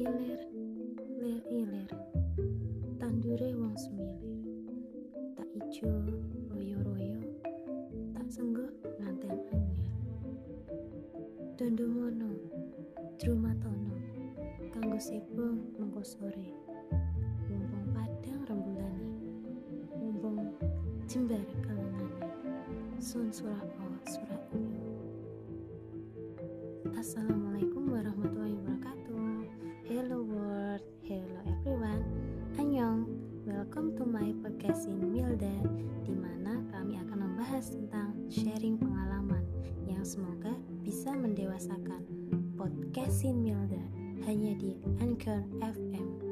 ilir lir ilir. Tandure wong semilir. Tak ijo royo royo tak sengguh nganten anyar dondo mono drumatono. Kanggo sebo mengko sore. Mumpung padang rembulane. Mumpung jembar kalungane sun surah o surah Assalamualaikum. Welcome to my podcast in Milda Di mana kami akan membahas tentang sharing pengalaman Yang semoga bisa mendewasakan Podcastin Milda hanya di Anchor FM